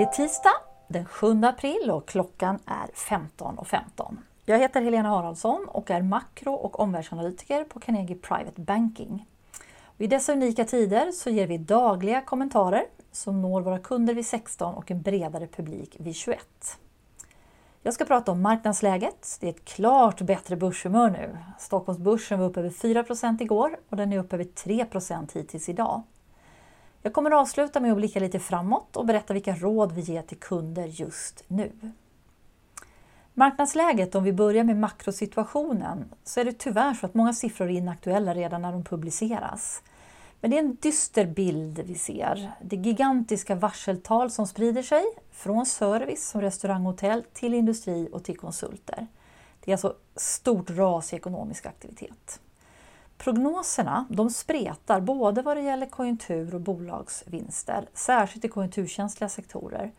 Det är tisdag den 7 april och klockan är 15.15. 15. Jag heter Helena Haraldsson och är makro och omvärldsanalytiker på Carnegie Private Banking. Och I dessa unika tider så ger vi dagliga kommentarer som når våra kunder vid 16 och en bredare publik vid 21. Jag ska prata om marknadsläget. Det är ett klart bättre börshumör nu. Stockholmsbörsen var upp över 4% igår och den är upp över 3% hittills idag. Jag kommer att avsluta med att blicka lite framåt och berätta vilka råd vi ger till kunder just nu. Marknadsläget, om vi börjar med makrosituationen, så är det tyvärr så att många siffror är inaktuella redan när de publiceras. Men det är en dyster bild vi ser. Det gigantiska varseltal som sprider sig från service som restaurang och hotell till industri och till konsulter. Det är alltså stort ras i ekonomisk aktivitet. Prognoserna de spretar både vad det gäller konjunktur och bolagsvinster, särskilt i konjunkturkänsliga sektorer.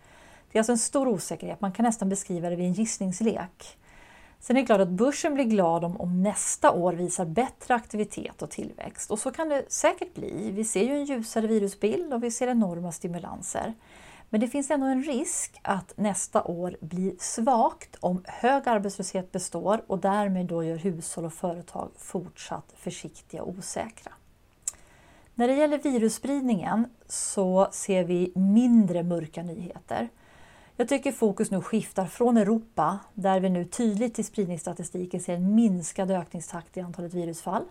Det är alltså en stor osäkerhet, man kan nästan beskriva det vid en gissningslek. Sen är det klart att börsen blir glad om, om nästa år visar bättre aktivitet och tillväxt. Och så kan det säkert bli. Vi ser ju en ljusare virusbild och vi ser enorma stimulanser. Men det finns ändå en risk att nästa år blir svagt om hög arbetslöshet består och därmed då gör hushåll och företag fortsatt försiktiga och osäkra. När det gäller virusspridningen så ser vi mindre mörka nyheter. Jag tycker fokus nu skiftar från Europa, där vi nu tydligt i spridningsstatistiken ser en minskad ökningstakt i antalet virusfall.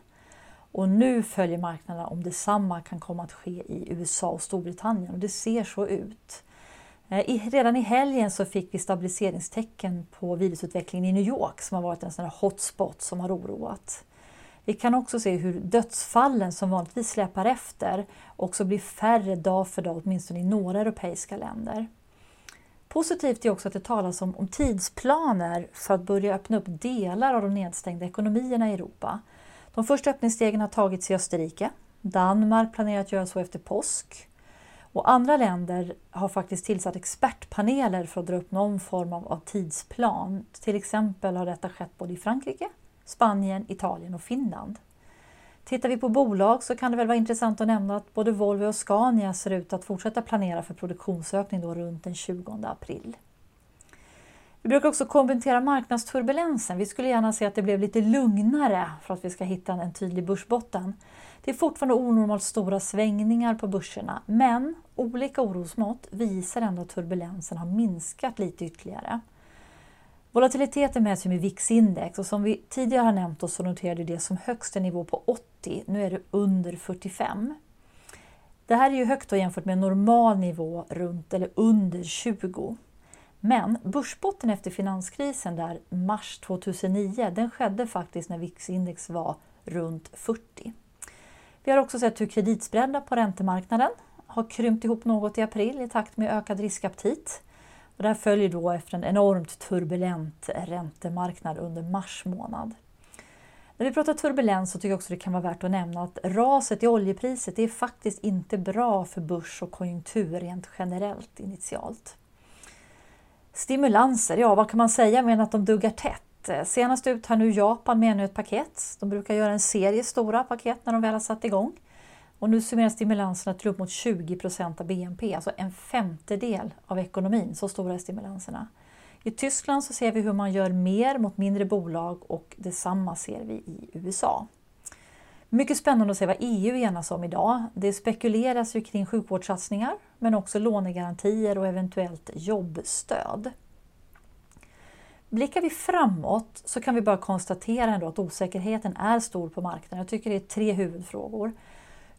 Och nu följer marknaderna om detsamma kan komma att ske i USA och Storbritannien och det ser så ut. Eh, I, redan i helgen så fick vi stabiliseringstecken på virusutvecklingen i New York som har varit en sån här hotspot som har oroat. Vi kan också se hur dödsfallen som vanligtvis släpar efter också blir färre dag för dag, åtminstone i några europeiska länder. Positivt är också att det talas om, om tidsplaner för att börja öppna upp delar av de nedstängda ekonomierna i Europa. De första öppningsstegen har tagits i Österrike. Danmark planerar att göra så efter påsk. Och andra länder har faktiskt tillsatt expertpaneler för att dra upp någon form av, av tidsplan. Till exempel har detta skett både i Frankrike, Spanien, Italien och Finland. Tittar vi på bolag så kan det väl vara intressant att nämna att både Volvo och Scania ser ut att fortsätta planera för produktionsökning då runt den 20 april. Vi brukar också kommentera marknadsturbulensen. Vi skulle gärna se att det blev lite lugnare för att vi ska hitta en tydlig börsbotten. Det är fortfarande onormalt stora svängningar på börserna men olika orosmått visar ändå att turbulensen har minskat lite ytterligare. Volatiliteten mäts med VIX-index och som vi tidigare har nämnt så noterade det som högst en nivå på 80. Nu är det under 45. Det här är ju högt jämfört med en normal nivå runt eller under 20. Men börsbotten efter finanskrisen där mars 2009, den skedde faktiskt när VIX-index var runt 40. Vi har också sett hur kreditspreadar på räntemarknaden har krympt ihop något i april i takt med ökad riskaptit. Och det här följer då efter en enormt turbulent räntemarknad under mars månad. När vi pratar turbulens så tycker jag också det kan vara värt att nämna att raset i oljepriset är faktiskt inte bra för börs och konjunktur rent generellt initialt. Stimulanser, ja vad kan man säga med att de duggar tätt? Eh, senast ut har nu Japan med ännu ett paket. De brukar göra en serie stora paket när de väl har satt igång. Och nu summerar stimulanserna till upp mot 20 procent av BNP, alltså en femtedel av ekonomin. Så stora är stimulanserna. I Tyskland så ser vi hur man gör mer mot mindre bolag och detsamma ser vi i USA. Mycket spännande att se vad EU enas om idag. Det spekuleras ju kring sjukvårdssatsningar men också lånegarantier och eventuellt jobbstöd. Blickar vi framåt så kan vi bara konstatera ändå att osäkerheten är stor på marknaden. Jag tycker det är tre huvudfrågor.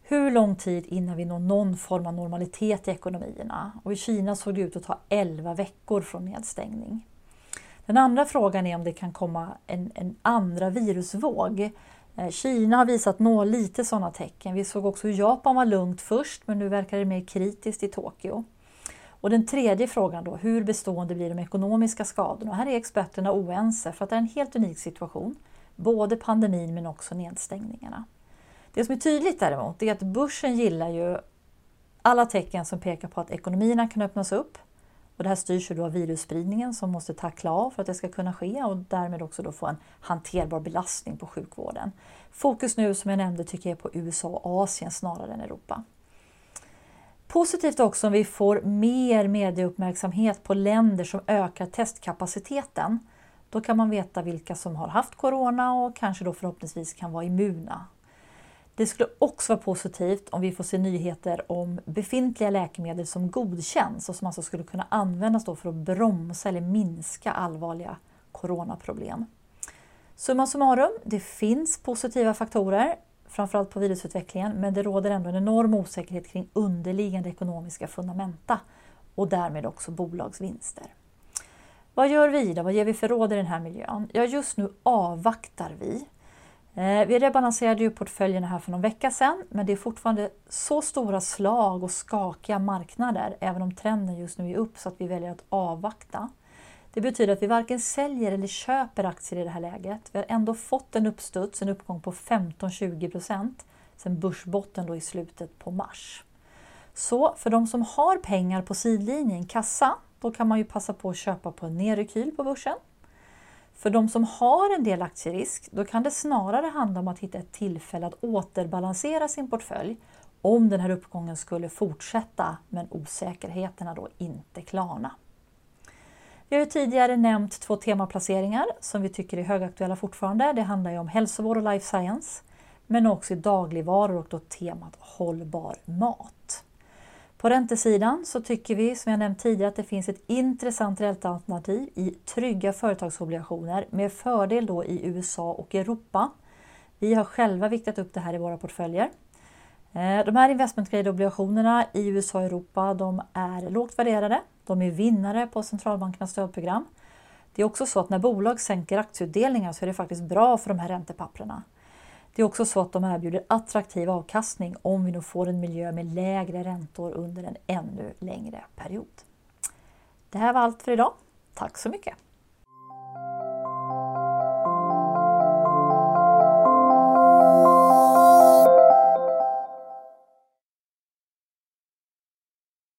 Hur lång tid innan vi når någon form av normalitet i ekonomierna? Och I Kina såg det ut att ta 11 veckor från nedstängning. Den andra frågan är om det kan komma en, en andra virusvåg. Eh, Kina har visat nå lite sådana tecken. Vi såg också hur Japan var lugnt först men nu verkar det mer kritiskt i Tokyo. Och den tredje frågan då, hur bestående blir de ekonomiska skadorna? här är experterna oense för att det är en helt unik situation. Både pandemin men också nedstängningarna. Det som är tydligt däremot är att börsen gillar ju alla tecken som pekar på att ekonomierna kan öppnas upp. Och det här styrs ju då av virusspridningen som måste tackla av för att det ska kunna ske och därmed också då få en hanterbar belastning på sjukvården. Fokus nu som jag nämnde tycker jag är på USA och Asien snarare än Europa. Positivt också om vi får mer medieuppmärksamhet på länder som ökar testkapaciteten. Då kan man veta vilka som har haft corona och kanske då förhoppningsvis kan vara immuna. Det skulle också vara positivt om vi får se nyheter om befintliga läkemedel som godkänns och som alltså skulle kunna användas då för att bromsa eller minska allvarliga coronaproblem. Summa summarum, det finns positiva faktorer, framförallt på virusutvecklingen, men det råder ändå en enorm osäkerhet kring underliggande ekonomiska fundamenta och därmed också bolagsvinster. Vad gör vi då? Vad ger vi för råd i den här miljön? Ja, just nu avvaktar vi. Eh, vi rebalanserade ju portföljerna här för någon vecka sedan, men det är fortfarande så stora slag och skakiga marknader, även om trenden just nu är upp, så att vi väljer att avvakta. Det betyder att vi varken säljer eller köper aktier i det här läget. Vi har ändå fått en uppstuds, en uppgång på 15-20 procent sen börsbotten då i slutet på mars. Så för de som har pengar på sidlinjen, kassa, då kan man ju passa på att köpa på en nedrekyl på börsen. För de som har en del aktierisk, då kan det snarare handla om att hitta ett tillfälle att återbalansera sin portfölj om den här uppgången skulle fortsätta men osäkerheterna då inte klarna. Vi har tidigare nämnt två temaplaceringar som vi tycker är högaktuella fortfarande. Det handlar ju om hälsovård och life science, men också i dagligvaror och då temat hållbar mat. På räntesidan så tycker vi, som jag nämnt tidigare, att det finns ett intressant räntealternativ i trygga företagsobligationer med fördel då i USA och Europa. Vi har själva viktat upp det här i våra portföljer. Eh, de här investment grade-obligationerna i USA och Europa de är lågt värderade. De är vinnare på centralbankernas stödprogram. Det är också så att när bolag sänker aktieutdelningar så är det faktiskt bra för de här räntepapperna. Det är också så att de erbjuder attraktiv avkastning om vi nu får en miljö med lägre räntor under en ännu längre period. Det här var allt för idag. Tack så mycket!